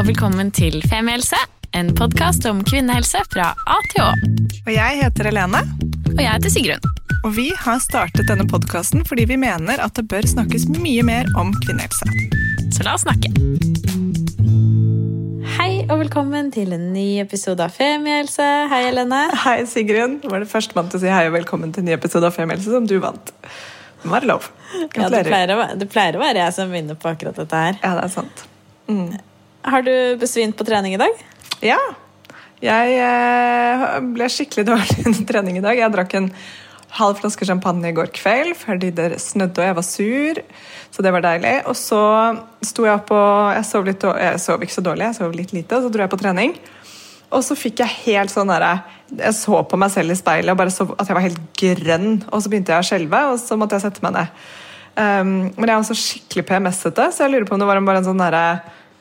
og velkommen til Femihelse, en podkast om kvinnehelse fra A til Å. Og jeg heter Helene, Og jeg heter Sigrun. og vi har startet denne podkasten fordi vi mener at det bør snakkes mye mer om kvinnehelse. Så la oss snakke. Hei og velkommen til en ny episode av Femihelse. Hei, Helene. Hei, Sigrun. Du var det førstemann til å si hei og velkommen til en ny episode av Femihelse, som du vant. Det må være lov. Ja, det, pleier å, det pleier å være jeg som vinner på akkurat dette her. Ja, det er sant. Har du besvimt på trening i dag? Ja. Jeg eh, ble skikkelig dårlig under trening i dag. Jeg drakk en halv flaske champagne i går kveld fordi det snødde og jeg var sur. Så det var deilig. Og så sto jeg opp og Jeg sov, litt, jeg sov ikke så dårlig, jeg sov litt lite, og så dro jeg på trening. Og så fikk jeg helt sånn derre Jeg så på meg selv i speilet og bare så at jeg var helt grønn. Og så begynte jeg å skjelve, og så måtte jeg sette meg ned. Um, men jeg var så skikkelig PMS-ete, så jeg lurer på om det var bare en sånn derre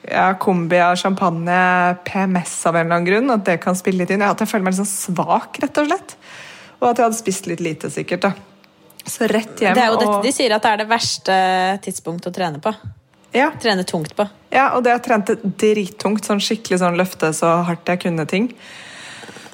ja, kombi av champagne, PMS av en eller annen grunn, at det kan spille litt inn. Ja, At jeg føler meg litt sånn svak, rett og slett. Og at jeg hadde spist litt lite, sikkert. da. Så rett hjem Det er jo dette og de sier at det er det verste tidspunktet å trene på. ja, Trene tungt på. ja, og det jeg trente drittungt, sånn skikkelig sånn løfte så hardt jeg kunne ting.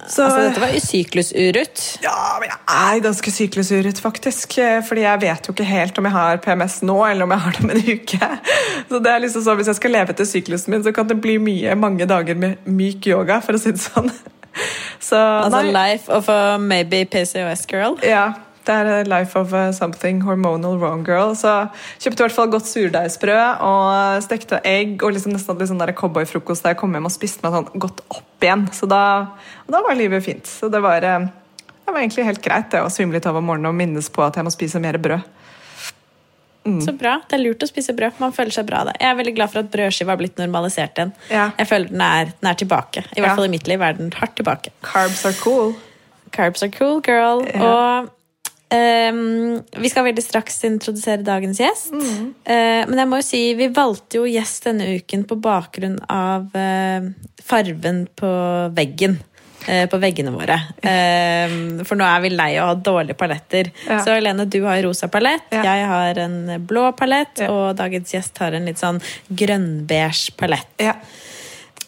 Så, Altså, dette var jo syklusurut. Ja, men jeg er ganske syklusurut, faktisk. eh, Fordi jeg vet jo ikke helt om jeg har PMS nå, eller om jeg har det om en uke. Så det er liksom sånn, Hvis jeg skal leve etter syklusen min, så kan det bli mye, mange dager med myk yoga, for å si det sånn. Så Altså nei, life of a maybe PCOS girl. ja, det er eh, life of something hormonal wrong girl. Så kjøpte i hvert fall godt surdeigsbrød og stekte egg og liksom nesten hadde litt sånn cowboyfrokost da jeg kom hjem og spiste meg sånn godt opp igjen. Så da, og da var livet fint. Så det var, eh, det var egentlig helt greit det å svimle litt av om morgenen og minnes på at jeg må spise mer brød. Så bra. Det er lurt å spise brød. Man føler seg bra av det. Jeg er veldig glad for at brødskiva har blitt normalisert igjen. Ja. Jeg føler den er, den er tilbake. I hvert Ja. fall i mitt liv er den hardt tilbake. Carbs are cool. Carbs are cool, girl. Ja. Og ehm, vi skal veldig straks introdusere dagens gjest. Mm. Uh, men jeg må jo si, vi valgte jo gjest denne uken på bakgrunn av uh, farven på veggen. eh, På veggene våre. Eh, For nå er vi lei av å ha dårlige paletter. Ja. Så Helene, du har rosa palett, Ja. jeg har en blå palett, Ja. og dagens gjest har en litt sånn grønnbeige palett.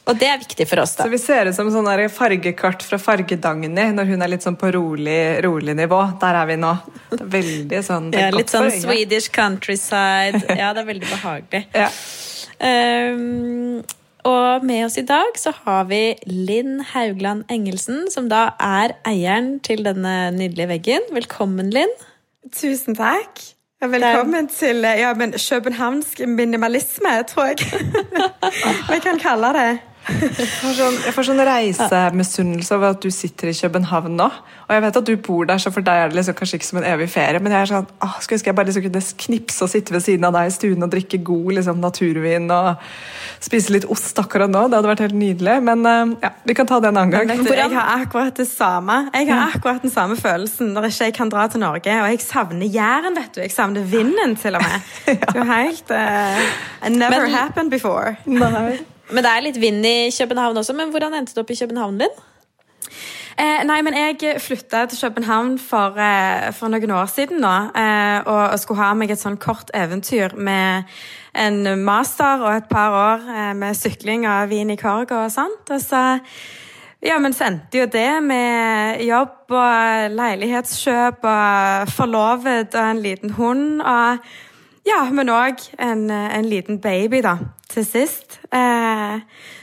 Og det er viktig for oss, da. Så vi ser ut som sånn fargekart fra Farge-Dagny når hun er litt sånn på rolig, rolig nivå. Der er vi nå. Det er veldig sånn det er Ja, godt litt sånn for. Swedish countryside. Ja, det er veldig behagelig. Ja. Um, og med oss i dag så har vi Linn Haugland Engelsen, som da er eieren til denne nydelige veggen. Velkommen, Linn. Tusen takk. Velkommen til ja, men københavnsk minimalisme, tror jeg vi kan kalle det. Jeg får sånn, jeg får sånn reisemisunnelse over at du sitter i København nå. Og jeg vet at du bor der, så for deg er det liksom kanskje ikke som en evig ferie. Men jeg er sånn, åh, skulle ønske jeg bare liksom kunne knipse og sitte ved siden av deg i stuen og drikke god liksom, naturvin og spise litt ost akkurat nå. Det hadde vært helt nydelig. Men eh, ja, vi kan ta det en annen gang. Du, jeg har akkurat det samme. Jeg har akkurat den samme følelsen når ikke jeg kan dra til Norge. Og jeg savner Jæren, vet du. Jeg savner vinden, til og med. Det er jo helt uh, Never Men- happened before. Nei. Men det er litt vind i København også. Men hvordan endte du opp i København, din? Eh, nei, men jeg flytta til København for, eh, for noen år siden nå. Eh, og, og skulle ha meg et sånn kort eventyr med en master og et par år eh, med sykling og vin i korg og sånt. Og så ja, men så endte jo det med jobb og leilighetskjøp og forlovet og en liten hund. Og ja, men òg en, en liten baby, da, til sist. Eh,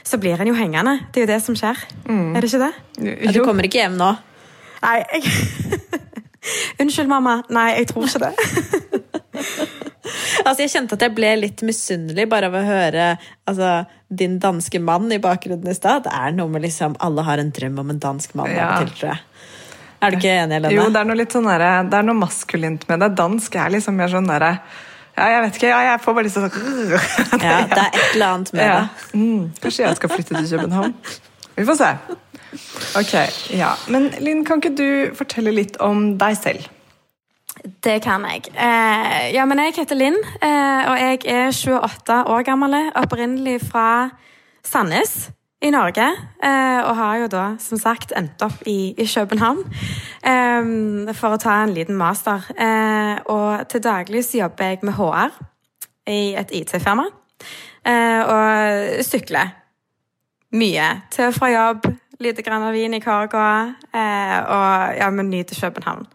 så blir en jo hengende. Det er jo det som skjer. Er det ikke det? Ja, du kommer ikke hjem nå. Nei, jeg Unnskyld, mamma. Nei, jeg tror ikke det. Altså, Jeg kjente at jeg ble litt misunnelig bare av å høre altså, din danske mann i bakgrunnen i stad. Det er noe med liksom Alle har en drøm om en dansk mann. Ja. til, tror jeg. Er du ikke enig, Helene? Jo, det er noe litt sånn der, Det er noe maskulint med det. Dansk er liksom mer sånn derre Ja, jeg vet ikke. Ja, jeg får bare lyst til å Ja, det er et eller annet med Ja. det. Mm, kanskje jeg skal flytte til København. Vi får se. Ok, ja. Men Linn, kan ikke du fortelle litt om deg selv? Det kan jeg. Eh, ja, men jeg heter Linn, eh, og jeg er 28 år gammel. Opprinnelig fra Sandnes i Norge. Eh, og har jo da, som sagt, endt opp i, i København eh, for å ta en liten master. Eh, og til daglig så jobber jeg med HR i et IT-firma. Og sykler mye. Til og fra jobb, lite grann vin i eh, og ja, vi nyter København.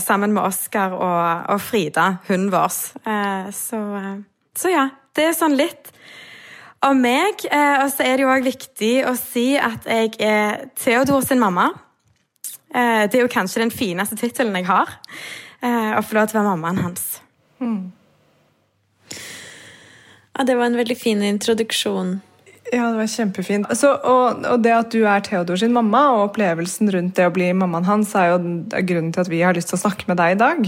Sammen med Oskar og, og, Frida, hunden vår. Så, så, ja, det er sånn litt om meg. Eh, og så er det jo òg viktig å si at jeg er Theodor sin mamma. Eh, det er jo kanskje den fineste tittelen jeg har. Eh, å få lov til å være mammaen hans. Mm. Ja, det var en veldig fin introduksjon. Ja, det var kjempefint. Så, og, og, det at du er Theodor sin mamma, og opplevelsen rundt det å bli mammaen hans, er jo grunnen til at vi har lyst til å snakke med deg i dag.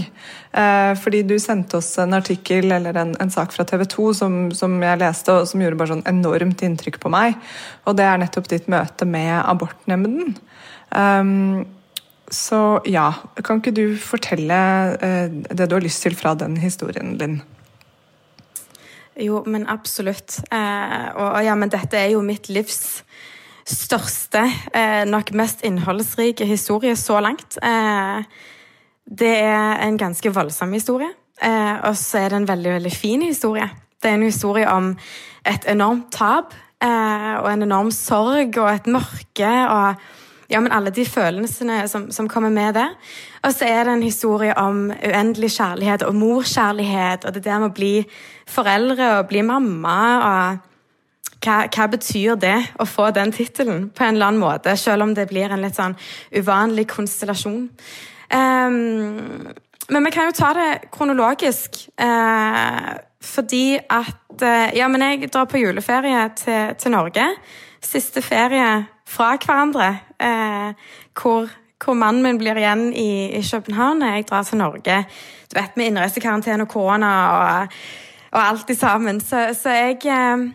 Eh, fordi du sendte oss en artikkel eller en, en sak fra TV 2 som, som, jeg leste, og som gjorde bare sånn enormt inntrykk på meg. Og det er nettopp ditt møte med abortnemnden. Um, så ja, kan ikke du fortelle eh, det du har lyst til fra den historien, Linn? Jo, men absolutt. Eh, og, og, ja, men dette er jo mitt livs største, eh, nok mest innholdsrike historie så langt. Eh, det er en ganske voldsom historie, eh, og så er det en veldig, veldig fin historie. Det er en historie om et enormt tap eh, og en enorm sorg og et mørke. og ja, men alle de følelsene som, som kommer med det. Og så er det en historie om uendelig kjærlighet og morskjærlighet, og det der med å bli foreldre og bli mamma. og hva, hva, betyr det å få den tittelen på en eller annen måte, selv om det blir en litt sånn uvanlig konstellasjon? Um, men vi kan jo ta det kronologisk. Uh, fordi at uh, Ja, men jeg drar på juleferie til, til Norge. Siste ferie fra hverandre. Eh, hvor, hvor, mannen min blir igjen i, i, København. Jeg drar til Norge. Du vet, Med innreisekarantene og korona og, og alt sammen. Så, så jeg eh,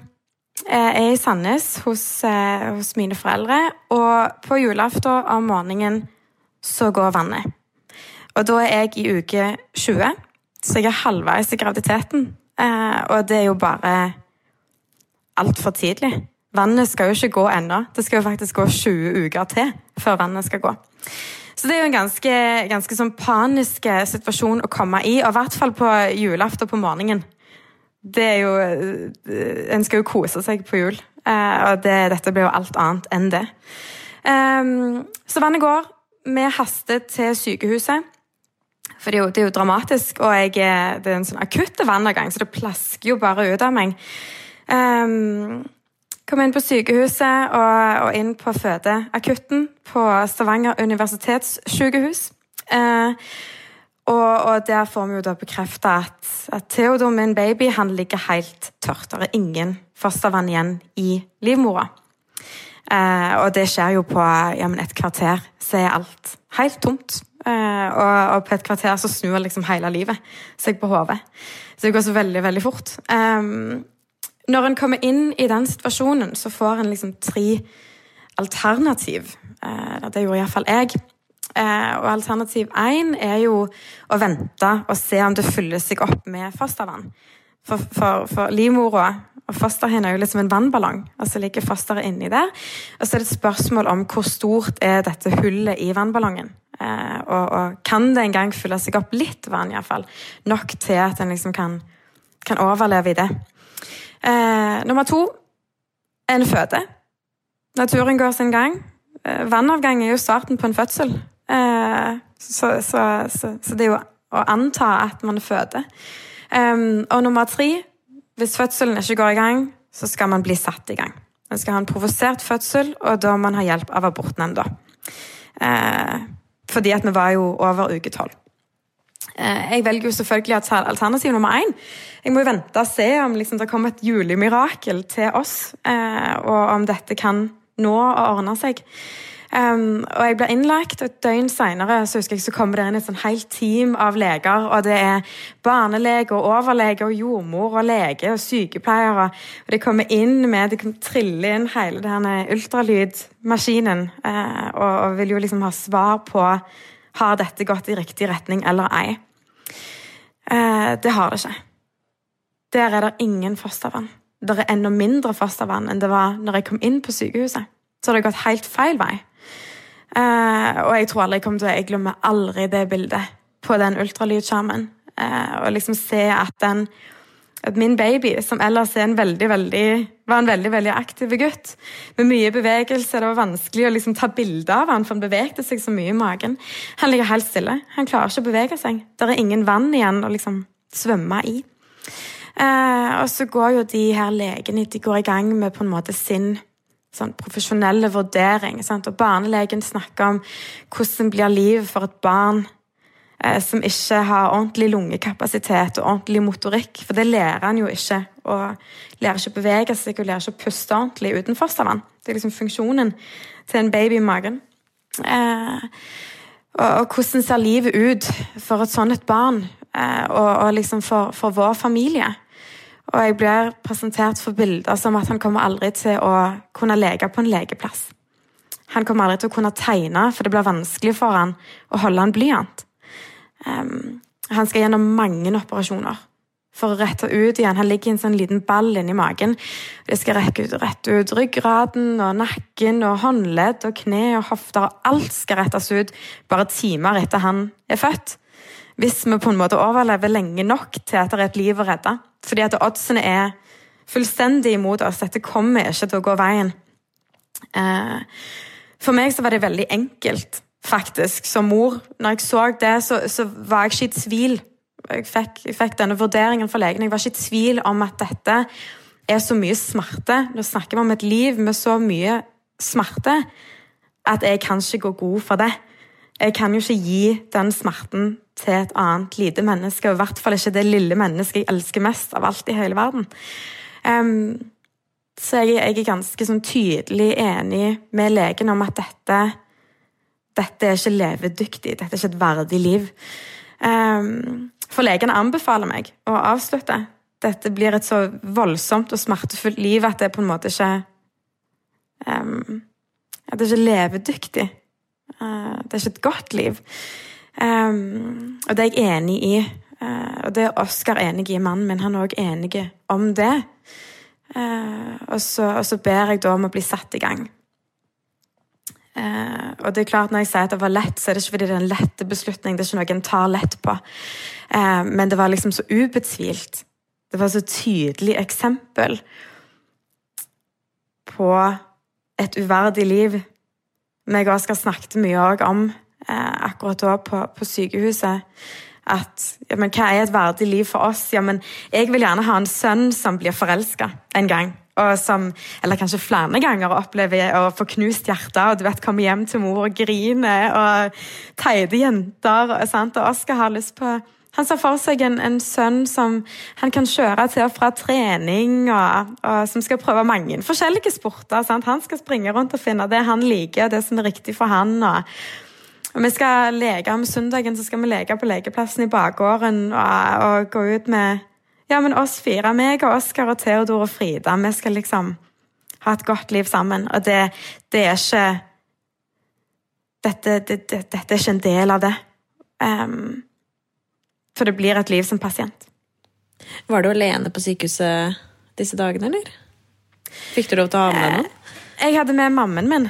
er i Sandnes hos, eh, hos, mine foreldre. Og på julaften om morgenen så går vannet. Og da er jeg i uke 20, så jeg er halvveis i graviditeten. Eh, og det er jo bare altfor tidlig. Vannet skal jo ikke gå ennå. Det skal jo faktisk gå 20 uker til før vannet skal gå. Så det er jo en ganske, ganske sånn panisk eh, situasjon å komme i, og i hvert fall på julaften på morgenen. Det er jo eh, En skal jo kose seg på jul, eh, og det, dette blir jo alt annet enn det. Ehm, så vannet går. Vi haster til sykehuset. For det er jo, det er jo dramatisk, og jeg, det er en sånn akutt vannavgang, så det plasker jo bare ut av meg. Um, Kom inn på sykehuset og, og inn på fødeakutten på Stavanger universitetssykehus. Eh, og, og, der får vi jo da bekrefta at, at Theodor, min baby, han ligger helt tørt. Det er ingen fostervann igjen i livmora. Eh, og det skjer jo på ja, et kvarter, så er alt helt tomt. Eh, og, og, på et kvarter så snur liksom hele livet seg på hodet. Så det går så veldig, veldig fort. Um, når en kommer inn i den situasjonen, så får en liksom tre alternativ. Eh, det gjorde iallfall jeg. Eh, og alternativ én er jo å vente og se om det fyller seg opp med fostervann. For, for, for livmora og fosterhinna er jo liksom en vannballong, og så ligger fosteret inni der. Og så er det et spørsmål om hvor stort er dette hullet i vannballongen. Eh, og, og, kan det en gang fylle seg opp litt vann, iallfall. Nok til at en liksom kan, kan overleve i det. Eh, nummer to en føde. Naturen går sin gang. Eh, vannavgang er jo starten på en fødsel. Eh, så, så, så, så, det er jo å anta at man føder. Og nummer tre hvis fødselen ikke går i gang, så skal man bli satt i gang. Man skal ha en provosert fødsel, og da må man ha hjelp av abortnemnda. Eh, fordi at vi var jo over uke tolv. Eh, jeg velger jo selvfølgelig alternativ nummer én. Jeg må jo vente og se om liksom, det kommer et julemirakel til oss, eh, og om dette kan nå å ordne seg. Um, og jeg blir innlagt, og et døgn seinere husker jeg så kommer det inn et sånn helt team av leger. og Det er barnelege og overlege og jordmor og lege og sykepleiere. og De kommer inn med, de kan trille inn hele denne ultralydmaskinen uh, og, og vil jo liksom ha svar på har dette gått i riktig retning eller ei? Eh, det har det ikke. Der er det ingen fostervann. Det er enda mindre fostervann enn det var når jeg kom inn på sykehuset. Så det har gått helt feil vei. Eh, og jeg tror aldri jeg kommer til å Jeg glemmer aldri det bildet på den ultralydskjermen. Eh, og liksom se at den at min baby, som ellers en veldig, veldig, var en veldig veldig aktiv gutt, med mye bevegelse Det var vanskelig å liksom ta bilde av han, for han bevegde seg så mye i magen. Han ligger helt stille. Han klarer ikke å bevege seg. Det er ingen vann igjen å liksom svømme i. Eh, og så går jo de her legene de går i gang med på en måte sin sånn profesjonelle vurdering. Sant? Og barnelegen snakker om hvordan blir liv for et barn som ikke har ordentlig lungekapasitet og ordentlig motorikk. For det lærer han jo ikke. Og lærer ikke å bevege seg og lærer ikke å puste ordentlig uten fostervann. Det er liksom funksjonen til en baby i magen. Eh, og, og, hvordan ser livet ut for et sånt et barn, eh, og, og, liksom for, for vår familie? Og jeg blir presentert for bilder som at han kommer aldri til å kunne leke på en lekeplass. Han kommer aldri til å kunne tegne, for det blir vanskelig for han å holde en blyant. Um, han skal gjennom mange operasjoner for å rette ut igjen. Han ligger i en sånn liten ball inni magen. Det skal rette ut, rette ut ryggraden og nakken og håndledd og kne og hofter. Alt skal rettes ut bare timer etter han er født. Hvis vi på en måte overlever lenge nok til at det er et liv å redde. Fordi at oddsene er fullstendig imot oss. Dette kommer ikke til å gå veien. Eh, for meg så var det veldig enkelt faktisk, som mor. Når jeg så det, så, så var jeg ikke i tvil. Jeg fikk, jeg fikk, denne vurderingen fra legen. Jeg var ikke i tvil om at dette er så mye smerte. Nå snakker vi om et liv med så mye smerte at jeg kan ikke gå god for det. Jeg kan jo ikke gi den smerten til et annet lite menneske, og i hvert fall ikke det lille mennesket jeg elsker mest av alt i hele verden. Um, så jeg, jeg, er ganske sånn tydelig enig med legen om at dette dette er ikke levedyktig, dette er ikke et verdig liv. Um, for legene anbefaler meg å avslutte. Dette blir et så voldsomt og smertefullt liv at det på en måte ikke um, At det er ikke levedyktig. Uh, det er ikke et godt liv. Um, og det er jeg enig i. Uh, og det er Oskar enig i, mannen min. Han er òg enig om det. Uh, og, så, og, så, ber jeg da om å bli satt i gang. Uh, og det er klart Når jeg sier at det var lett, så er det ikke fordi det er en lette beslutning. Det er ikke noe en tar lett på. Eh, men det var liksom så ubetvilt. Det var så tydelig eksempel på et uverdig liv. Meg og Oskar snakket mye om eh, akkurat da på, på sykehuset at ja, men hva er et verdig liv for oss? Ja, men jeg vil gjerne ha en sønn som blir forelska en gang og som, eller kanskje flere ganger, opplever å få knust hjertet. Og du vet, komme hjem til mor og grine, og teite jenter. Og, og Oskar har lyst på Han ser for seg en, en, sønn som han kan kjøre til og fra trening, og, og som skal prøve mange forskjellige sporter. Sant? Han skal springe rundt og finne det han liker, det som er riktig for han. og og vi skal leke om søndagen så skal vi leke på lekeplassen i bakgården og, og gå ut med ja, men oss fire, meg og Oskar og Theodor og Frida, vi skal liksom ha et godt liv sammen. Og det, det er ikke dette, det, det, dette, er ikke en del av det. Um, for det blir et liv som pasient. Var du alene på sykehuset disse dagene, eller? Fikk du lov til å ha med deg noen? Eh, jeg hadde med mammen min.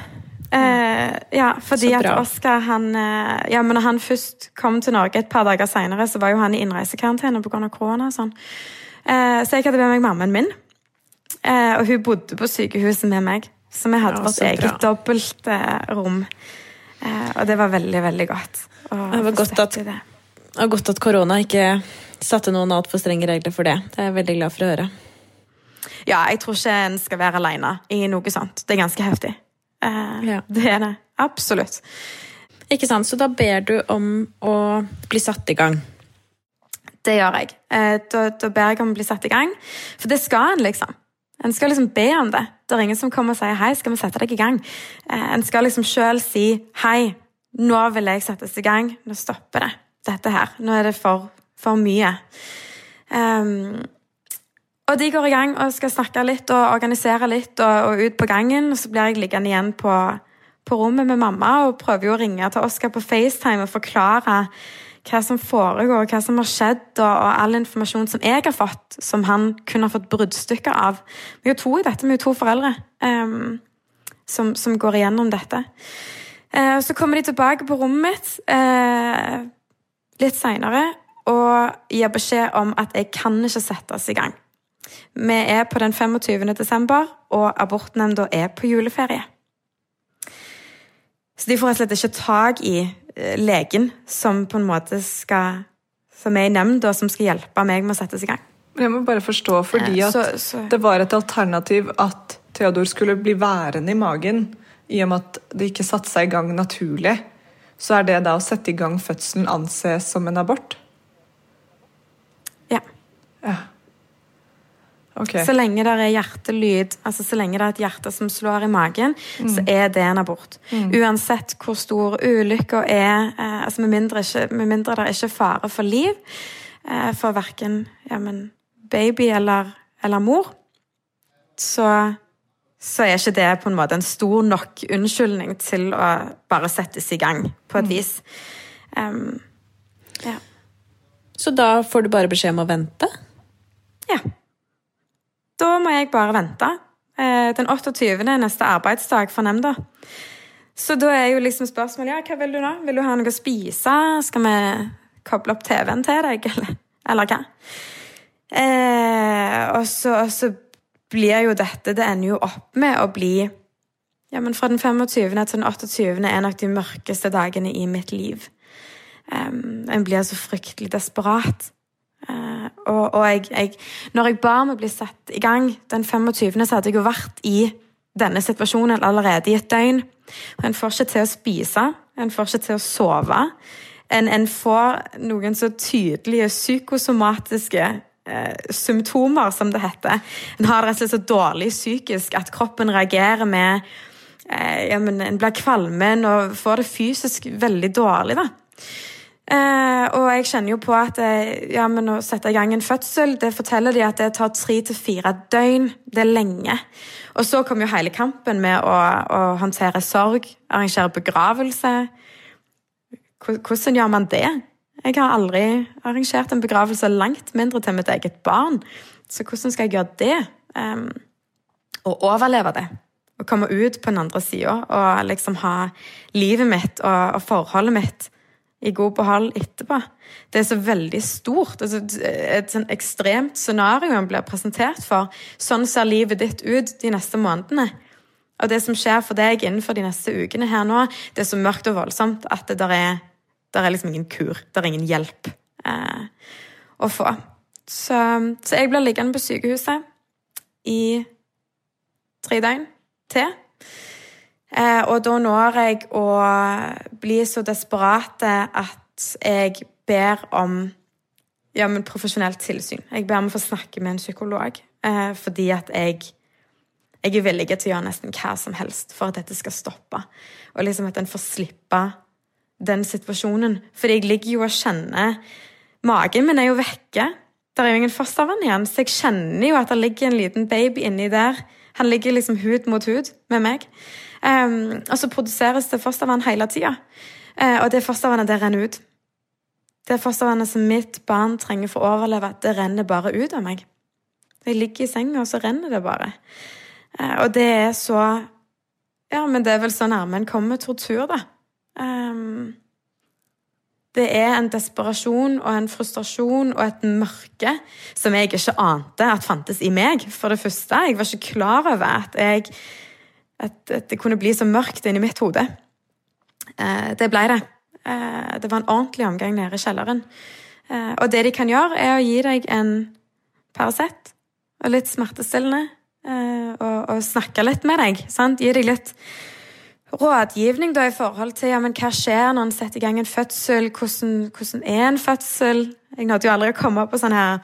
Eh, ja, fordi at Oskar han eh, Ja, men når han først kom til Norge et par dager seinere, så var jo han i innreisekarantene pga. korona og sånn. Eh, så jeg hadde med meg mammaen min. Eh, og hun bodde på sykehuset med meg. Så vi hadde ja, vårt eget dobbeltrom. Eh, og det var veldig, veldig godt. det var godt at, det. Og godt at korona ikke satte noen altfor strenge regler for det. Det er jeg veldig glad for å høre. Ja, jeg tror ikke en skal være aleine i noe sånt. Det er ganske heftig. Eh, ja. Det er det. Absolutt. Ikke sant, Så da ber du om å bli satt i gang? Det gjør jeg. Eh, da, da ber jeg om å bli satt i gang. For det skal en, liksom. En skal liksom be om det. Det er ingen som kommer og sier 'hei, skal vi sette deg i gang'? Eh, en skal liksom sjøl si 'hei, nå vil jeg settes i gang', nå stopper det, dette her. Nå er det for, for mye. Um, og de går i gang og skal snakke litt og organisere litt og, og ut på gangen. Og så blir jeg liggende igjen på, på, rommet med mamma og prøver jo å ringe til Oskar på FaceTime og forklare hva som foregår, hva som har skjedd, og, og, all informasjon som jeg har fått, som han kun har fått bruddstykker av. Vi er jo to i dette, vi er jo to foreldre um, som, som, går igjennom dette. Uh, så kommer de tilbake på rommet mitt uh, litt seinere og gir beskjed om at jeg kan ikke settes i gang. Vi er på den 25. desember, og abortnemnda er på juleferie. Så de får rett og slett ikke tak i eh, legen som på en måte skal som er i nemnda, som skal hjelpe meg med å settes i gang. Jeg må bare forstå, fordi Eh, at så- så- det var et alternativ at Theodor skulle bli værende i magen, i og med at det ikke satte seg i gang naturlig, så er det da å sette i gang fødselen anses som en abort? Ja. Ja. Ok. Så lenge det er hjertelyd, altså så lenge det er et hjerte som slår i magen, så Mm. er det en abort. Uansett hvor stor ulykka er, eh, altså med mindre, ikke, med mindre det ikke er fare for liv eh, for verken ja, men baby eller, eller mor, så, så er ikke det på en måte en stor nok unnskyldning til å bare settes i gang, på et vis. Um, ja. Så da får du bare beskjed om å vente? Ja. Da må jeg bare vente. Eh, Den 28. er neste arbeidsdag for nemnda. Så da er jo liksom spørsmålet ja, hva vil du da? Vil du ha noe å spise? Skal vi koble opp TV-en til deg, eller, eller hva? Eh, og, så, og så blir jo dette Det ender jo opp med å bli Ja, men fra den 25. til den 28. er nok de mørkeste dagene i mitt liv. Um, en blir så fryktelig desperat. Eh, og, og jeg, jeg, når jeg ba å bli satt i gang den 25., så hadde jeg jo vært i denne situasjonen allerede i et døgn. Og en får ikke til å spise, en får ikke til å sove. En, en får noen så tydelige psykosomatiske eh, symptomer, som det heter. En har det rett og slett så dårlig psykisk at kroppen reagerer med eh, ja, En blir kvalmen og får det fysisk veldig dårlig. da. Eh, og jeg kjenner jo på at eh, ja, men å sette i gang en fødsel det forteller de at det tar tre til fire døgn. Det er lenge. Og så kom jo hele kampen med å, å håndtere sorg, arrangere begravelse. Hvordan gjør man det? Jeg har aldri arrangert en begravelse, langt mindre til mitt eget barn. Så hvordan skal jeg gjøre det? Um, overleve det. Og komme ut på den andre sida og liksom ha livet mitt og, og forholdet mitt i god behold etterpå. Det er så veldig stort. Altså, et sånn ekstremt scenario en blir presentert for. Sånn ser livet ditt ut de neste månedene. Og det som skjer for deg innenfor de neste ukene her nå, det er så mørkt og voldsomt at det der er, der er liksom ingen kur. Det er ingen hjelp eh, å få. Så, så jeg blir liggende på sykehuset i tre døgn til. Eh, og da når jeg å bli så desperat at jeg ber om ja, men profesjonelt tilsyn. Jeg ber om å få snakke med en psykolog, eh, fordi at jeg jeg er villig til å gjøre nesten hva som helst for at dette skal stoppe. Og liksom at en får slippe den situasjonen. Fordi jeg ligger jo og kjenner Magen min er jo vekke. Det er jo ingen fostervann igjen, så jeg kjenner jo at det ligger en liten baby inni der. Han ligger liksom hud mot hud med meg. Um, og så produseres det fostervann hele tida. Uh, og det fostervannet, det renner ut. Det fostervannet som mitt barn trenger for å overleve, det renner bare ut av meg. Jeg ligger i senga, og så renner det bare. Uh, og det er så Ja, men det er vel så nærme en kommer tortur, da. Um, det er en desperasjon og en frustrasjon og et mørke som jeg ikke ante at fantes i meg, for det første. Jeg var ikke klar over at, jeg, at, det kunne bli så mørkt inni mitt hode. Eh, det ble det. Eh, det var en ordentlig omgang nede i kjelleren. Eh, og det de kan gjøre, er å gi deg en Paracet og litt smertestillende, og, og snakke litt med deg. Sant? Gi deg litt rådgivning da, i forhold til ja, men hva skjer når en setter i gang en fødsel. Hvordan, hvordan er en fødsel? Jeg nådde jo aldri å komme på sånne her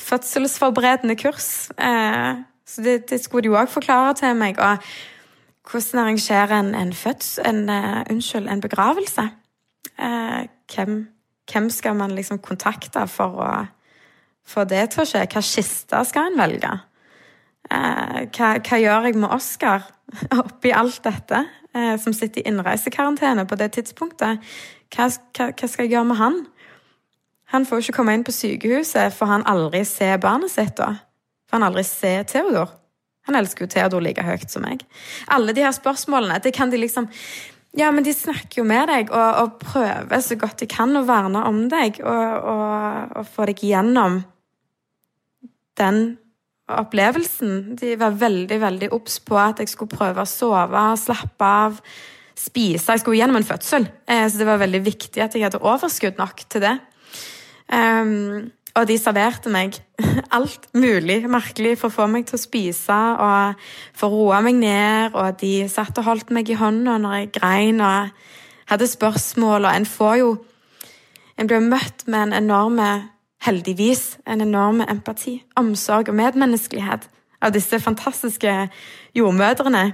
fødselsforberedende kurs. Eh, så det, det skulle de jo òg forklare til meg. Og hvordan arrangerer en, en føds... En, uh, unnskyld, en begravelse? Eh, hvem, hvem, skal man liksom kontakte for å få det til å skje? Hva kiste skal en velge? Eh, hva, hva, gjør jeg med Oskar oppi alt dette, eh, som sitter i innreisekarantene på det tidspunktet? Hva, hva, hva, skal jeg gjøre med han? Han får jo ikke komme inn på sykehuset, for han aldri ser barnet sitt da. For han aldri ser Theodor. Han elsker jo Theodor like høyt som meg. Alle de her spørsmålene, det kan de liksom Ja, men de snakker jo med deg og, og prøver så godt de kan å verne om deg og, og, og få deg gjennom den opplevelsen. De var veldig veldig obs på at jeg skulle prøve å sove, slappe av, spise. Jeg skulle gjennom en fødsel, eh, så det var veldig viktig at jeg hadde overskudd nok til det. Um, og de serverte meg alt mulig merkelig for å få meg til å spise og for å roe meg ned. Og de satt og holdt meg i hånda når jeg grein og hadde spørsmål. Og en får jo En blir møtt med en enorme heldigvis en enorm empati, omsorg og medmenneskelighet av disse fantastiske jordmødrene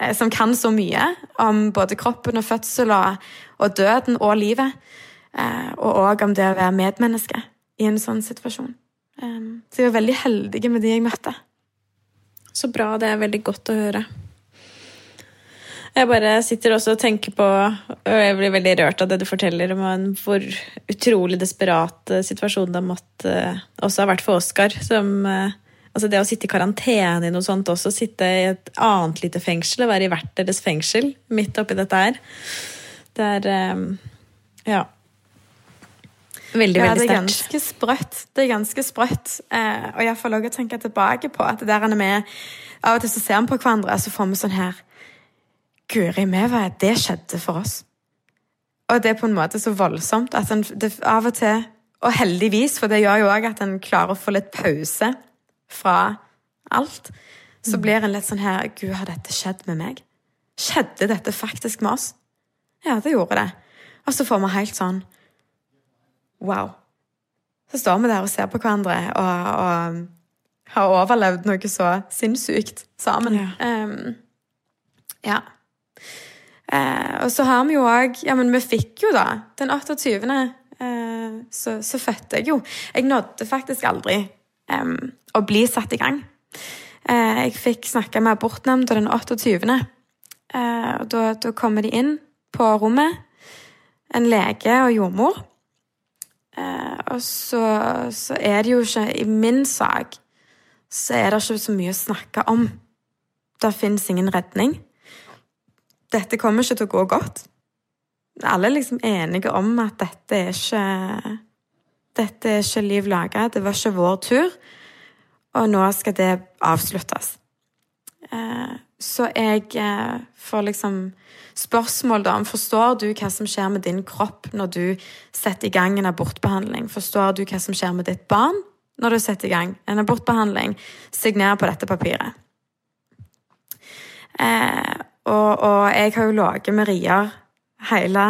eh, som kan så mye om både kroppen og fødsel og, og døden og livet. Eh, og òg om det å være medmenneske i en sånn situasjon. Um, så jeg var veldig heldige med de jeg møtte. Så bra. Det er veldig godt å høre. Jeg bare sitter også og tenker på og Jeg blir veldig rørt av det du forteller om hvor utrolig desperat situasjonen det måtte eh, også ha vært for Oskar. Som eh, Altså det å sitte i karantene i noe sånt også, sitte i et annet lite fengsel og være i hvert deres fengsel midt oppi dette her. Det er Ja. Veldig, ja, veldig sterkt. Det er ganske sprøtt. Det er ganske sprøtt. Eh, og jeg får lov å tenke tilbake på at det der er med Av og til så ser vi på hverandre, og så får vi sånn her Guri meva, det skjedde for oss. Og det er på en måte så voldsomt at en av og til Og heldigvis, for det gjør jo òg at en klarer å få litt pause fra alt. Så mm. blir en litt sånn her Gud, har dette skjedd med meg? Skjedde dette faktisk med oss? Ja, det gjorde det. Og så får vi helt sånn Wow. Så står vi der og ser på hverandre og, og har overlevd noe så sinnssykt sammen. Ja. Um, ja. Uh, og så har vi jo òg Ja, men vi fikk jo da den 28. Eh, så, så, fødte jeg jo. Jeg nådde faktisk aldri eh, å bli satt i gang. Uh, jeg fikk snakke med abortnemnda den 28. og da, da kommer de inn på rommet, en lege og jordmor. Eh, og så, så, er det jo ikke I min sak så er det ikke så mye å snakke om. Det fins ingen redning. Dette kommer ikke til å gå godt. Alle er liksom enige om at dette er ikke Dette er ikke liv laga. Det var ikke vår tur. Og nå skal det avsluttes. Eh, så jeg eh, får liksom spørsmål da, om forstår du hva som skjer med din kropp når du setter i gang en abortbehandling. Forstår du hva som skjer med ditt barn når du setter i gang en abortbehandling? Signer på dette papiret. Eh, og, og, jeg har jo ligget med rier hele,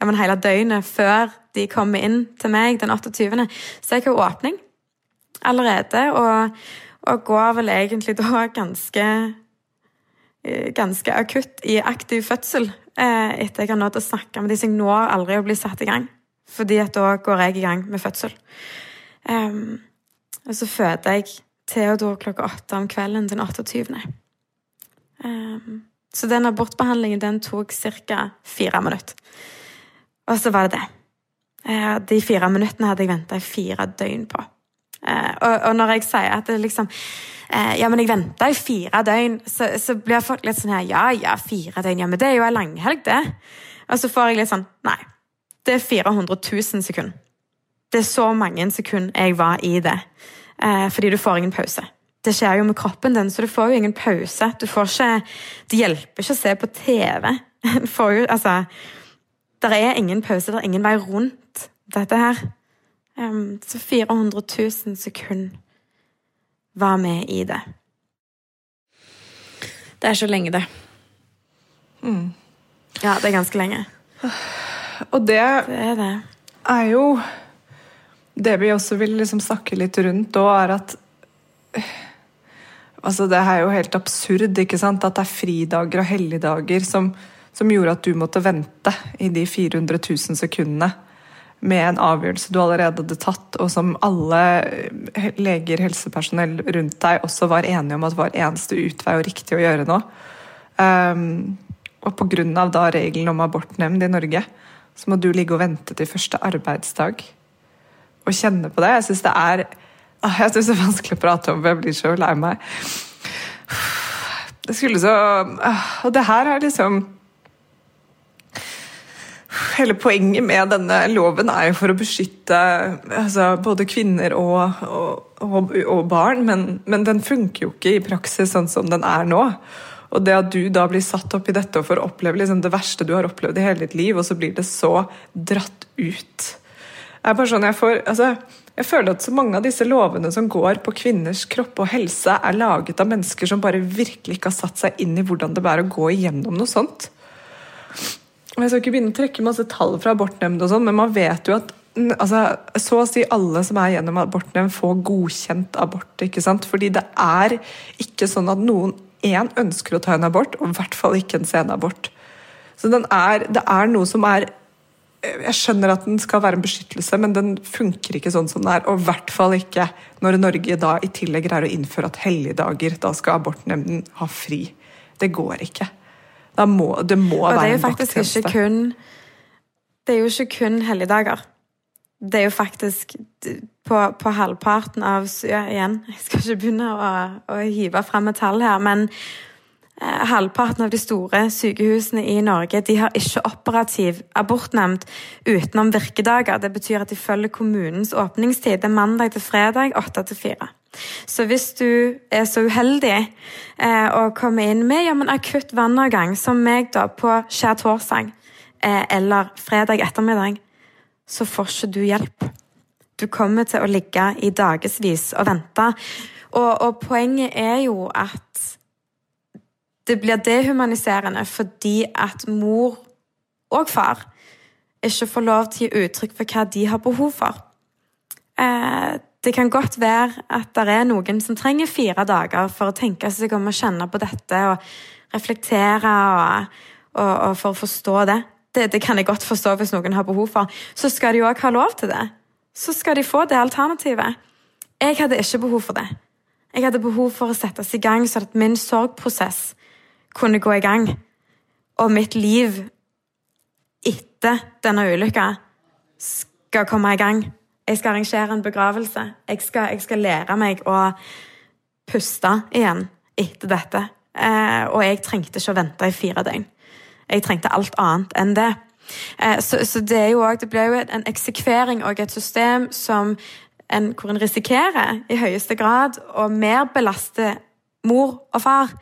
ja, hele, døgnet før de kommer inn til meg den 28., så jeg har jo åpning allerede. Og, og går vel egentlig da ganske Eh, ganske akutt i aktiv fødsel eh, etter jeg har nådd å snakke med de som når aldri å bli satt i gang. Fordi at da går jeg i gang med fødsel. Um, og så føder jeg Theodor klokka åtte om kvelden den 28. Um, så den abortbehandlingen den tok ca. fire minutter. Og så var det det. Uh, de fire minuttene hadde jeg venta i fire døgn på. Uh, og, når jeg sier at det liksom eh, ja, men jeg venta i fire døgn, så, blir folk litt sånn her Ja, ja, fire døgn, ja, men det er jo ei langhelg, det. Og så får jeg litt sånn Nei. Det er 400 000 sekunder. Det er så mange sekunder jeg var i det. Eh, fordi du får ingen pause. Det skjer jo med kroppen din, så du får jo ingen pause. Du får ikke Det hjelper ikke å se på TV. Du får jo Altså Det er ingen pause, det er ingen vei rundt dette her. Um, så 400 000 sekunder var med i det. Det er så lenge, det. Mm. Ja, det er ganske lenge. Og det, det, er, det. er jo Det vi også vil liksom snakke litt rundt òg, er at Altså, det er jo helt absurd ikke sant? at det er fridager og helligdager som, som gjorde at du måtte vente i de 400 000 sekundene med en avgjørelse du allerede hadde tatt, og som alle leger, helsepersonell rundt deg også var enige om at var eneste utvei og riktig å gjøre nå. Um, og pga. da regelen om abortnemnd i Norge, så må du ligge og vente til første arbeidsdag og kjenne på det. Jeg syns det er jeg synes det er vanskelig å prate om, for jeg blir så lei meg. Det skulle så ah, Og det her er liksom hele poenget med denne loven er jo for å beskytte altså, både kvinner og, og, og, og barn, men, men, den funker jo ikke i praksis sånn som den er nå. Og det at du da blir satt opp i dette og får oppleve liksom, det verste du har opplevd i hele ditt liv, og så blir det så dratt ut. Det er bare sånn jeg får, altså, jeg føler at så mange av disse lovene som går på kvinners kropp og helse, er laget av mennesker som bare virkelig ikke har satt seg inn i hvordan det er å gå igjennom noe sånt. Jeg skal ikke begynne å trekke masse tall fra abortnemnd, og sånn, men man vet jo at altså, så å si alle som er gjennom abortnemnd, får godkjent abort. ikke sant? Fordi det er ikke sånn at noen én ønsker å ta en abort, og i hvert fall ikke en senabort. Så er, det er noe som er Jeg skjønner at den skal være en beskyttelse, men den funker ikke sånn som den er. Og i hvert fall ikke når Norge da i tillegg greier å innføre at helligdager, da skal abortnemnden ha fri. Det går ikke. Må, det må og være en vakttjeneste. Det er jo ikke kun helligdager. Det er jo faktisk på, på halvparten av ja, Igjen, jeg skal ikke begynne å, å hive fram et tall her, men halvparten av de store sykehusene i Norge de har ikke operativ abortnemnd utenom virkedager. Det betyr at de følger kommunens åpningstid. Det er mandag til fredag, åtte til fire. Så hvis du er så uheldig eh, å komme inn med ja, men akutt vannavgang, som meg da på skjærtorsdag eh, eller fredag ettermiddag, så får ikke du hjelp. Du kommer til å ligge i dagevis og vente. Og, og poenget er jo at det blir dehumaniserende fordi at mor og far ikke får lov til å gi uttrykk for hva de har behov for. Eh, det kan godt være at det er noen som trenger fire dager for å tenke seg om å kjenne på dette og reflektere og, og, og for å forstå det. det. det. kan jeg godt forstå hvis noen har behov for. Så skal de òg ha lov til det. Så skal de få det alternativet. Jeg hadde ikke behov for det. Jeg hadde behov for å settes i gang sånn at min sorgprosess kunne gå i gang. Og mitt liv etter denne ulykka skal komme i gang. Jeg skal arrangere en begravelse. Jeg skal, jeg skal lære meg å puste igjen etter dette. Eh, og jeg trengte ikke å vente i fire døgn. Jeg trengte alt annet enn det. Eh, så, så, det, er jo også, det blir jo en eksekvering og et system som en, hvor en risikerer i høyeste grad å mer belaste mor og far.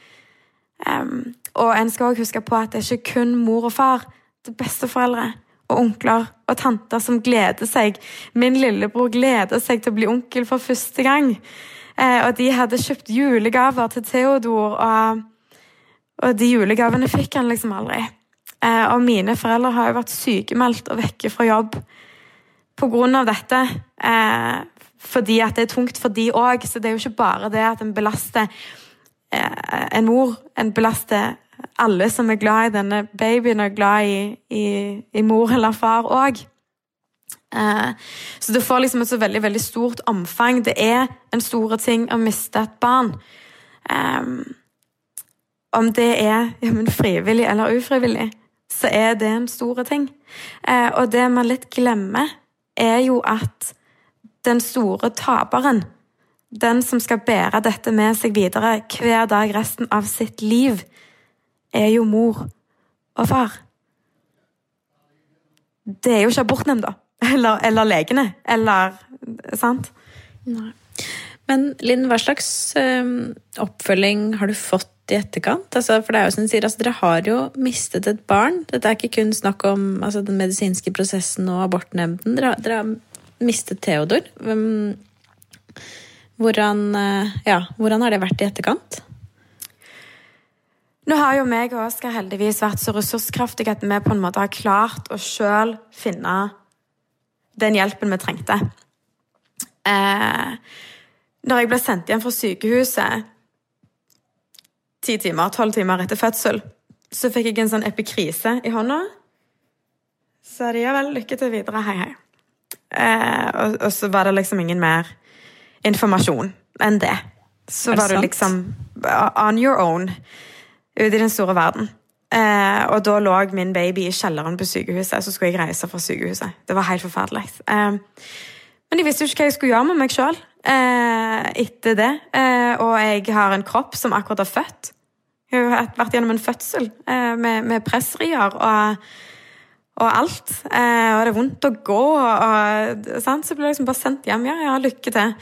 Um, og en skal også huske på at det er ikke kun mor og far. Det er besteforeldre og onkler og tanter som gleder seg. Min lillebror gleder seg til å bli onkel for første gang. Eh, og de hadde kjøpt julegaver til Theodor, og, og de julegavene fikk han liksom aldri. Eh, og mine foreldre har jo vært sykemeldt og vekke fra jobb på grunn av dette. Eh, fordi at det er tungt for de òg, så det er jo ikke bare det at en belaster en mor, en belaster alle som er glad i denne babyen, er glad i, i, i mor eller far òg. Eh, så det får liksom et så veldig veldig stort omfang. Det er en stor ting å miste et barn. Um, om det er ja, frivillig eller ufrivillig, så er det en stor ting. Uh, og det man litt glemmer, er jo at den store taperen, den som skal bære dette med seg videre hver dag resten av sitt liv, er jo mor og far. Det er jo ikke abortnemnda eller, eller legene eller Sant? Nei. Men Linn, hva slags um, oppfølging har du fått i etterkant? Altså, for det er jo som du sier, altså, Dere har jo mistet et barn. Dette er ikke kun snakk om altså, den medisinske prosessen og abortnemnden. Dere, dere har mistet Theodor. Um, hvordan, uh, ja, hvordan har det vært i etterkant? Nå har jo meg og Oskar heldigvis vært så ressurskraftige at vi på en måte har klart å sjøl finne den hjelpen vi trengte. Eh, når jeg ble sendt hjem fra sykehuset ti timer, tolv timer etter fødsel, så fikk jeg en sånn epikrise i hånda. Så de ja vel, lykke til videre, hei, hei. Eh, og, og, så var det liksom ingen mer informasjon enn det. Så var det liksom on your own ute i den store verden. Eh, og da lå min baby i kjelleren på sykehuset, så skulle jeg reise fra sykehuset. Det var helt forferdelig. Eh, men jeg visste jo ikke hva jeg skulle gjøre med meg sjøl eh, etter det. Eh, og jeg har en kropp som akkurat har født. Jeg har vært gjennom en fødsel eh, med, med pressrier. Og, og alt. Eh, og det er vondt å gå, og, sant? så blir jeg liksom bare sendt hjem. Ja, ja, lykke til.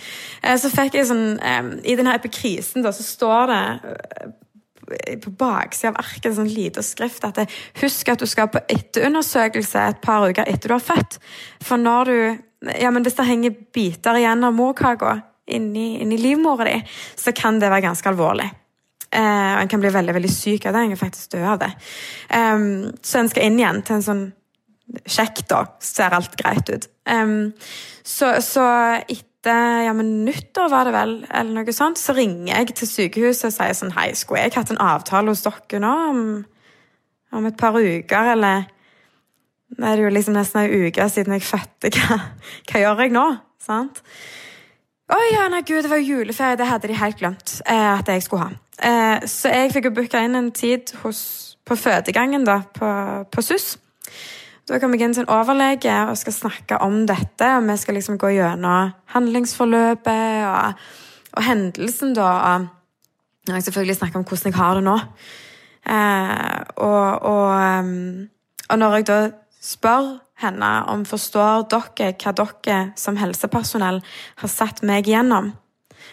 Eh, så fikk jeg sånn eh, I denne epikrisen da, så står det eh, på baksida av arket sånn lite skrift at det, husk at du skal på etterundersøkelse et par uker etter du har født. For når du ja, men Hvis det henger biter igjen av morkaka inni, inni livmora di, så kan det være ganske alvorlig. Eh, og en kan bli veldig veldig syk av det. En kan faktisk dø av det. Um, så en skal inn igjen til en sånn Sjekk, da. Ser alt greit ut. Um, så, så, etter ja, men nyttår, var det vel, eller noe sånt, så ringer jeg til sykehuset og sier sånn Hei, skulle jeg hatt en avtale hos dere nå om, om et par uker, eller Nå er det jo liksom nesten ei uke siden jeg fødte. Hva, hva gjør jeg nå? Sant? Å oh, ja, nei, gud, det var juleferie. Det hadde de helt glemt eh, at jeg skulle ha. Eh, så jeg fikk jo booka inn en tid hos, på fødegangen da, på, på SUS. Da kommer jeg inn til en overlege og skal snakke om dette. og Vi skal liksom gå gjennom handlingsforløpet og, og hendelsen, da. Og jeg selvfølgelig snakke om hvordan jeg har det nå. Eh, og, og, um, og, når jeg da spør henne om forstår dere hva dere som helsepersonell har satt meg gjennom,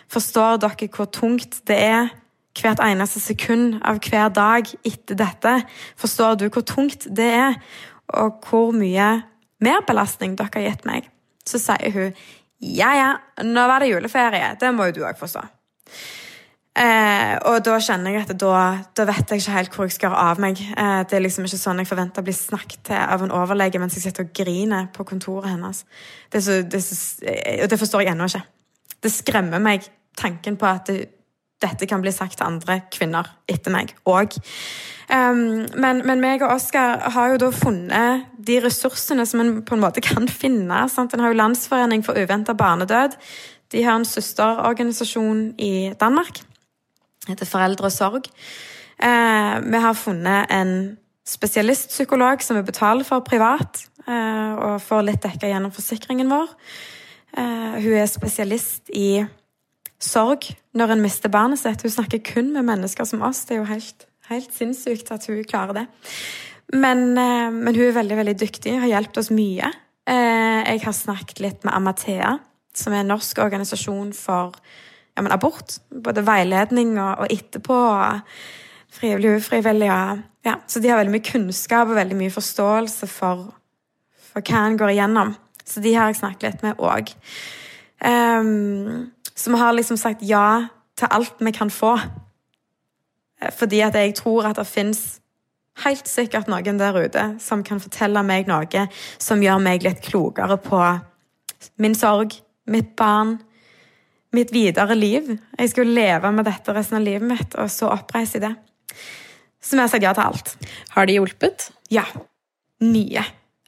forstår dere hvor tungt det er hvert eneste sekund av hver dag etter dette, forstår du hvor tungt det er? Og hvor mye merbelastning dere har gitt meg, så sier hun ja, ja, nå var det juleferie. Det må jo du òg forstå. Eh, og da kjenner jeg at da, da, vet jeg ikke helt hvor jeg skal av meg. Eh, det er liksom ikke sånn jeg forventer å bli snakket til av en overlege mens jeg sitter og griner på kontoret hennes. Det, så, det, så, og det forstår jeg ennå ikke. Det skremmer meg, tanken på at det, dette kan bli sagt til andre kvinner etter meg òg. Um, men, men meg og Oskar har jo da funnet de ressursene som en på en måte kan finne. Sant? En har jo Landsforening for uventa barnedød. De har en søsterorganisasjon i Danmark. heter Foreldre og sorg. Uh, vi har funnet en spesialistpsykolog som vi betaler for privat, uh, og får litt dekka gjennom forsikringen vår. Uh, hun er spesialist i sorg når en mister barnet sitt. Hun snakker kun med mennesker som oss. Det er jo helt Helt sinnssykt at hun klarer det. Men, eh, men, hun er veldig veldig dyktig, har hjulpet oss mye. Eh, jeg har snakket litt med Amathea, som er en norsk organisasjon for ja, abort. Både veiledning og, og etterpå. Og ufrivillig. Ja. Så de har veldig mye kunnskap og veldig mye forståelse for, for hva en går igjennom. Så de har jeg snakket litt med òg. Um, ehm, så vi har liksom sagt ja til alt vi kan få. Eh, fordi at jeg tror at det fins helt sikkert noen der ute som kan fortelle meg noe som gjør meg litt klokere på min sorg, mitt barn, mitt videre liv. Jeg skal jo leve med dette resten av livet mitt, og så oppreise i det. Så vi har sagt ja til alt. Har det hjulpet? Ja. Mye.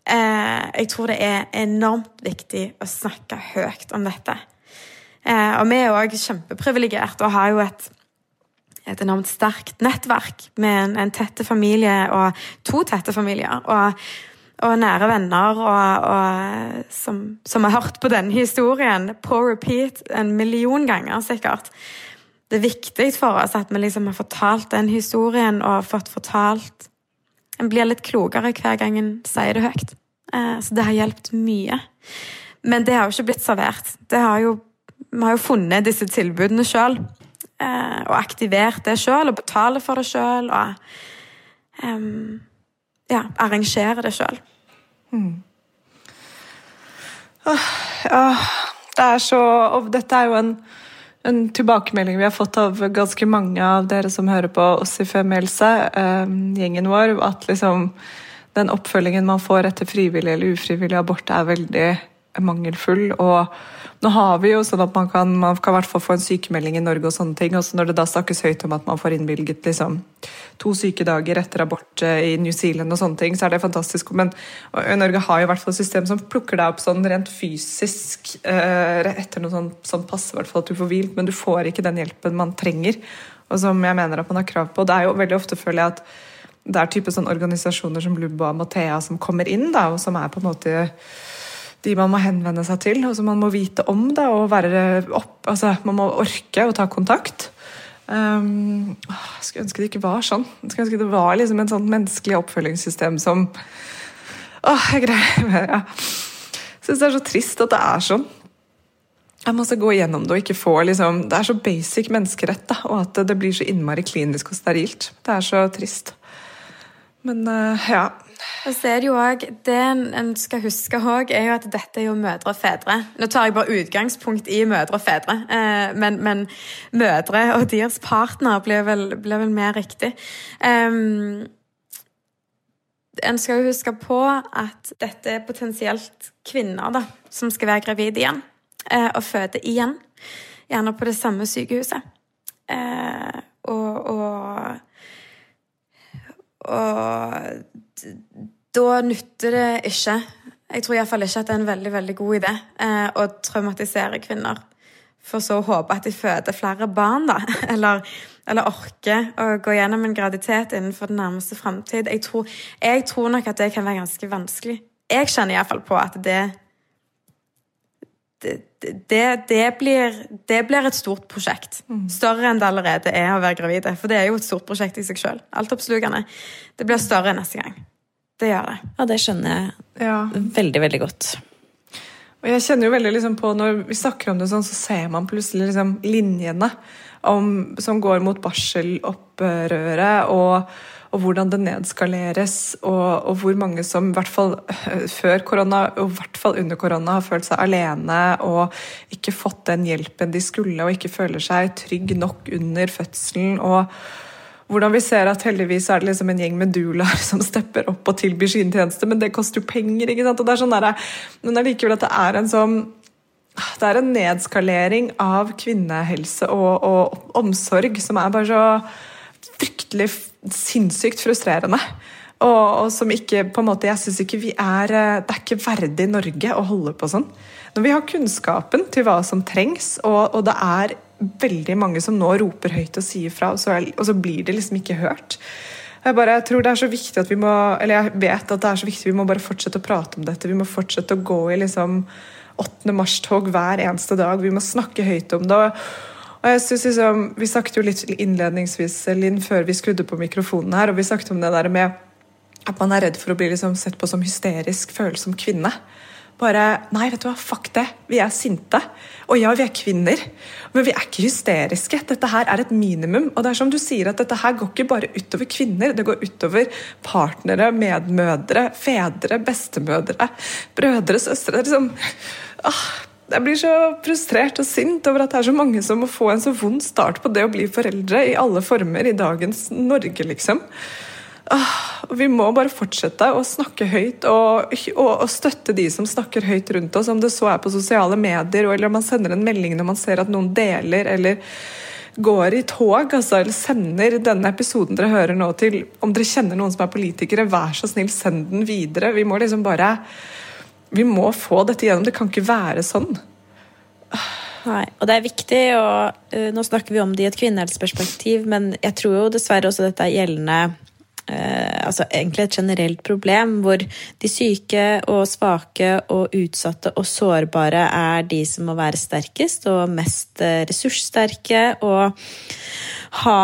Eh, jeg tror det er enormt viktig å snakke høyt om dette. Eh, og vi er òg kjempeprivilegerte og har jo et et enormt sterkt nettverk med en, en tette familie og to tette familier. Og, og nære venner og, og, som, som, har hørt på denne historien på repeat en million ganger, sikkert. Det er viktig for oss at vi liksom har fortalt den historien og fått fortalt En blir litt klokere hver gang en sier det høyt. Eh, så det har hjulpet mye. Men det har jo ikke blitt servert. Har jo, vi har jo funnet disse tilbudene sjøl eh, og aktivert det sjøl, og betaler for det sjøl, og um, ja, arrangere det sjøl. Mm. Ja, det er så Og dette er jo en, en, tilbakemelding vi har fått av ganske mange av dere som hører på oss i Femihelse, um, gjengen vår, at liksom den oppfølgingen man får etter frivillig eller ufrivillig abort, er veldig mangelfull. og nå har vi jo sånn at man kan, man kan hvert fall få en sykemelding i Norge, og sånne ting, og når det da snakkes høyt om at man får innvilget liksom, to sykedager etter abort eh, i New Zealand, og sånne ting, så er det fantastisk. Men Norge har jo i hvert fall et system som plukker deg opp sånn rent fysisk uh, etter noe sånn, sånn passe hvert fall at du får hvilt, men du får ikke den hjelpen man trenger, og som jeg mener at man har krav på. Det er jo veldig ofte, føler jeg, at det er type sånn organisasjoner som Lubba og Mathea som kommer inn, da, og som er på en måte de man må henvende seg til, og som man må vite om. Da, og være opp, altså, Man må orke å ta kontakt. Um, jeg skulle ønske det ikke var sånn. Jeg skulle ønske det var liksom et sånt menneskelig oppfølgingssystem som Åh, jeg greier ja. Syns det er så trist at det er sånn. Jeg må også gå gjennom det og ikke få liksom, Det er så basic menneskerett, da, og at det blir så innmari klinisk og sterilt. Det er så trist. Men uh, ja. Og så er Det jo også, det en skal huske òg, er jo at dette er jo mødre og fedre. Nå tar jeg bare utgangspunkt i mødre og fedre, eh, men, men, mødre og deres partner blir vel, blir vel mer riktig. En skal jo huske på at dette er potensielt kvinner da, som skal være gravide igjen eh, og føde igjen. Gjerne på det samme sykehuset. Eh, og, og, og da nytter det ikke Jeg tror iallfall ikke at det er en veldig veldig god idé eh, å traumatisere kvinner. For så å håpe at de føder flere barn, da. Eller, eller orker å gå gjennom en graviditet innenfor den nærmeste framtid. Jeg, jeg, tror nok at det kan være ganske vanskelig. Jeg kjenner iallfall på at det det, det, det, blir, det, blir, et stort prosjekt. Mm. Større enn det allerede er å være gravide. For det er jo et stort prosjekt i seg sjøl. Altoppslukende. Det blir større neste gang. Det gjør det. Ja, det skjønner jeg ja. veldig, veldig godt. Og jeg kjenner jo veldig liksom på Når vi snakker om det sånn, så ser man plutselig liksom linjene om, som går mot barselopprøret, og, og, hvordan det nedskaleres, og, og, hvor mange som i hvert fall før korona og i hvert fall under korona har følt seg alene og ikke fått den hjelpen de skulle, og ikke føler seg trygg nok under fødselen. og hvordan vi ser at heldigvis er det liksom en gjeng med doulaer som stepper opp og tilbyr sine tjenester, men det koster jo penger. ikke sant? Og det er sånn der, Men allikevel at det er en sånn det er en nedskalering av kvinnehelse og, og omsorg som er bare så fryktelig sinnssykt frustrerende. Og, og, som ikke på en måte, jeg synes ikke vi er, Det er ikke verdig Norge å holde på sånn. Når vi har kunnskapen til hva som trengs, og, og det er veldig mange som nå roper høyt og sier fra, og så, og så blir det liksom ikke hørt. Jeg, bare, jeg tror det er så viktig at vi må Eller jeg vet at det er så viktig vi må bare fortsette å prate om dette. Vi må fortsette å gå i liksom 8. mars-tog hver eneste dag. Vi må snakke høyt om det. Og jeg synes liksom, Vi snakket jo litt innledningsvis Linn, før vi skrudde på mikrofonen her, og vi snakket om det der med at man er redd for å bli liksom sett på som hysterisk følsom kvinne bare Nei, vet du hva, fuck det. Vi er sinte. Og ja, vi er kvinner, men vi er ikke hysteriske. Dette her er et minimum. Og det er som du sier, at dette her går ikke bare utover kvinner, det går utover partnere, medmødre, fedre, bestemødre, brødre, søstre. Det er liksom ah, jeg blir så frustrert og sint over at det er så mange som må få en så vond start på det å bli foreldre i alle former i dagens Norge, liksom. Ah, vi må bare fortsette å snakke høyt og, og, og, støtte de som snakker høyt rundt oss, om det så er på sosiale medier eller om man sender en melding når man ser at noen deler eller går i tog, altså, eller sender denne episoden dere hører nå til Om dere kjenner noen som er politikere, vær så snill, send den videre. Vi må liksom bare Vi må få dette gjennom. Det kan ikke være sånn. Nei, og det er viktig, og uh, nå snakker vi om det i et kvinnehelseperspektiv, men jeg tror jo dessverre også dette er gjeldende uh, altså egentlig et generelt problem, hvor de syke og svake og utsatte og sårbare er de som må være sterkest og mest eh, ressurssterke, og ha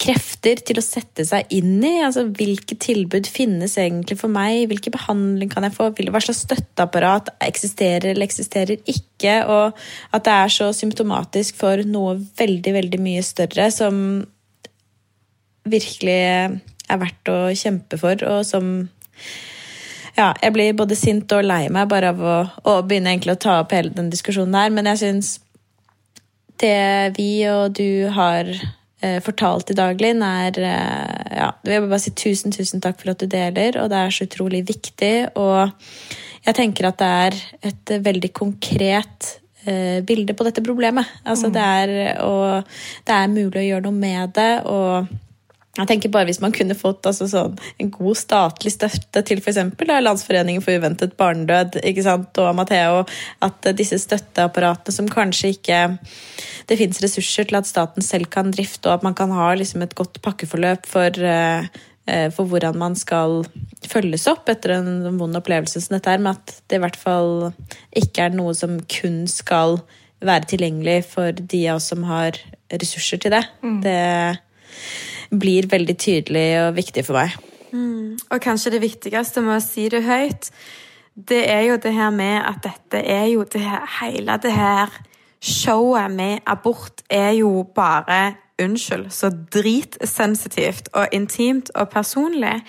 krefter til å sette seg inn i. altså Hvilke tilbud finnes egentlig for meg? Hvilken behandling kan jeg få? Hva slags støtteapparat eksisterer eller eksisterer ikke? Og at det er så symptomatisk for noe veldig, veldig mye større som virkelig er verdt å kjempe for, og som ja, jeg blir både sint og lei meg bare av å, å begynne egentlig å ta opp hele den diskusjonen her, men jeg syns det vi og du har fortalt i daglig, er eh, ja, Jeg vil bare si tusen, tusen takk for at du deler, og det er så utrolig viktig. Og jeg tenker at det er et veldig konkret eh, bilde på dette problemet. Altså mm. det er Og det er mulig å gjøre noe med det. og jeg tenker bare Hvis man kunne fått altså, sånn, en god statlig støtte til f.eks. Landsforeningen for uventet barnedød ikke sant, og Matheo, at disse støtteapparatene som kanskje ikke det fins ressurser til at staten selv kan drifte, og at man kan ha liksom, et godt pakkeforløp for, uh, for, hvordan man skal følges opp etter en vond opplevelse som dette er, men at det i hvert fall ikke er noe som kun skal være tilgjengelig for de av oss som har ressurser til det. Mm. det blir veldig tydelig og viktig for meg. Mm. og kanskje det viktigste med å si det høyt, det er jo det her med at dette er jo det her, hele det her showet med abort er jo bare Unnskyld, så dritsensitivt og intimt og personlig.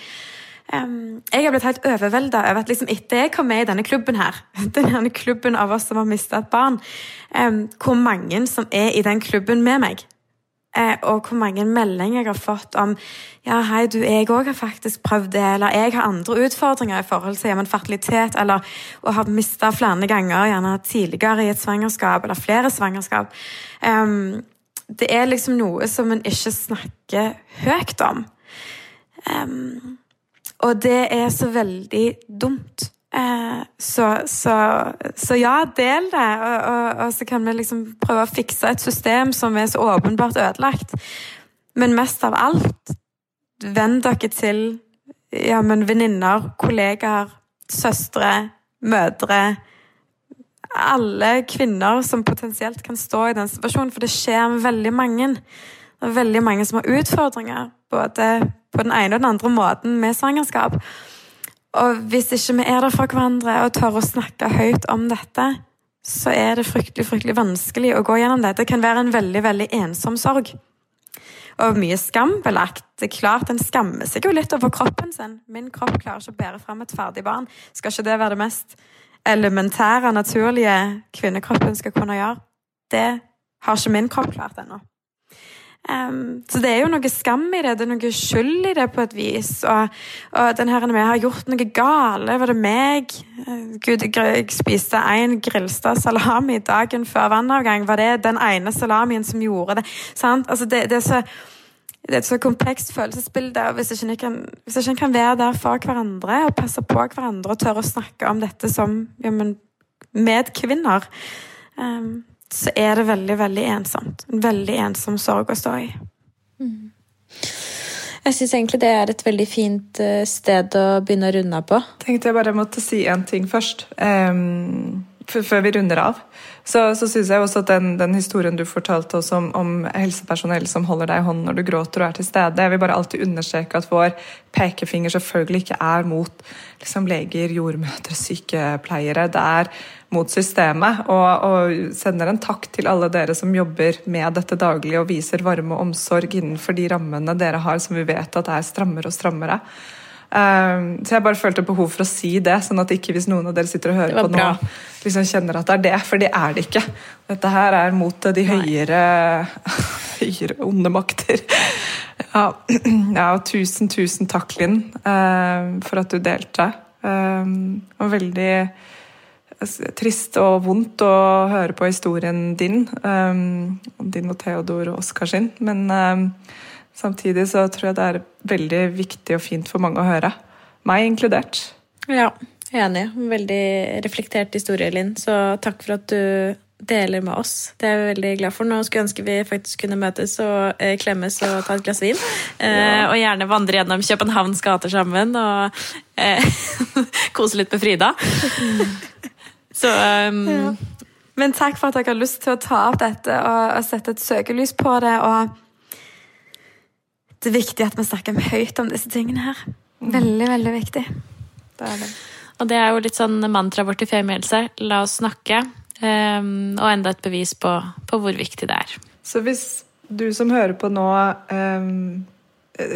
Um, jeg har blitt helt overvelda over at liksom etter jeg kom med i denne klubben her, denne klubben av oss som har mista et barn, um, hvor mange som er i den klubben med meg. Uh, og hvor mange meldinger jeg har fått om ja, hei, du, jeg òg har faktisk prøvd det, eller jeg har andre utfordringer i forhold til jamen, fertilitet, eller å ha mista flere ganger, gjerne tidligere i et svangerskap, eller flere svangerskap. Um, det er liksom noe som en ikke snakker høyt om. Um, og det er så veldig dumt. Eh, så, så, så, ja, del det, og, og, og, så kan vi liksom prøve å fikse et system som er så åpenbart ødelagt. Men mest av alt, venn dere til ja, men venninner, kollegaer, søstre, mødre Alle kvinner som potensielt kan stå i den situasjonen, for det skjer med veldig mange. Det er veldig mange som har utfordringer, både på den ene og den andre måten med svangerskap. Og hvis ikke vi er der for hverandre og tør å snakke høyt om dette, så er det fryktelig fryktelig vanskelig å gå gjennom det. Det kan være en veldig veldig ensom sorg. Og mye skambelagt. Det er klart En skammer seg jo litt over kroppen sin. Min kropp klarer ikke å bære fram et ferdig barn. Skal ikke det være det mest elementære, naturlige kvinnekroppen skal kunne gjøre? Det har ikke min kropp klart ennå. Um, så det er jo noe skam i det, det er noe skyld i det på et vis. Og, og den her med har gjort noe gale. Var det meg? Gud, jeg spiste en grillstad salami dagen før vannavgang. Var det den ene salamien som gjorde det? Altså, det, det, er så, det, er et så komplekst følelsesbilde. og Hvis ikke en kan, kan, være der for hverandre og passe på hverandre og tørre å snakke om dette som ja, medkvinner um, så er det veldig, veldig ensomt. En veldig ensom sorg å stå i. Mm. Jeg syns egentlig det er et veldig fint eh, sted å begynne å runde av på. Tenkte jeg bare måtte si en ting først. Um, før vi runder av. Så, så syns jeg også at den, den, historien du fortalte oss om, om, helsepersonell som holder deg i hånden når du gråter og er til stede Jeg vil bare alltid understreke at vår pekefinger selvfølgelig ikke er mot liksom, leger, jordmødre, sykepleiere. Det er mot systemet. Og, og, sender en takk til alle dere som jobber med dette daglig og viser varme og omsorg innenfor de rammene dere har, som vi vet at er strammere og strammere. Um, så jeg bare følte behov for å si det, sånn at ikke hvis noen av dere sitter og hører på nå, liksom kjenner at det er det, for det er det ikke. Dette her er mot de høyere, høyere onde makter. Ja, ja, tusen, tusen takk, Linn, uh, for at du delte. Um, og veldig trist og vondt å høre på historien din. Um, din og Theodor og Oskar sin. Men um, samtidig så tror jeg det er veldig viktig og fint for mange å høre. Meg inkludert. Ja, jeg er enig. Veldig reflektert historie, Linn. Så takk for at du deler med oss. Det er vi veldig glad for. Nå skulle jeg ønske vi faktisk kunne møtes og eh, klemmes og ta et glass vin. Eh, ja. og gjerne vandre gjennom Københavns gater sammen og eh, kose litt med Frida. Så um... ja. Men takk for at dere har lyst til å ta opp dette og, og sette et søkelys på det. og Det er viktig at vi snakker høyt om disse tingene her. Veldig, veldig viktig. Det er det. Og det er jo litt sånn mantraet vårt i Femihelse. La oss snakke. Um, og enda et bevis på, på, hvor viktig det er. Så hvis du som hører på nå um,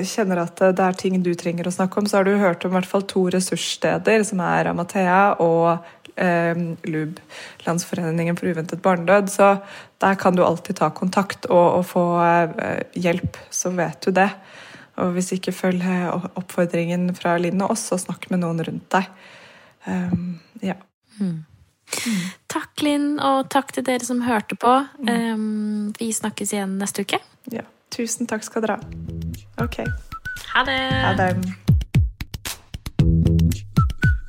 kjenner at det er ting du trenger å snakke om, så har du hørt om i hvert fall to ressurssteder, som er Amathea og eh, LUB, Landsforeningen for uventet barnedød. Så der kan du alltid ta kontakt og, og få eh, hjelp, så vet du det. Og hvis ikke følg oppfordringen fra Linn og oss, og snakk med noen rundt deg. Um, ja. Mm. Mm. Takk, Linn, og takk til dere som hørte på. Um, vi snakkes igjen neste uke. Ja. Tusen takk skal dere ha. Ok. Ha det. Ha det.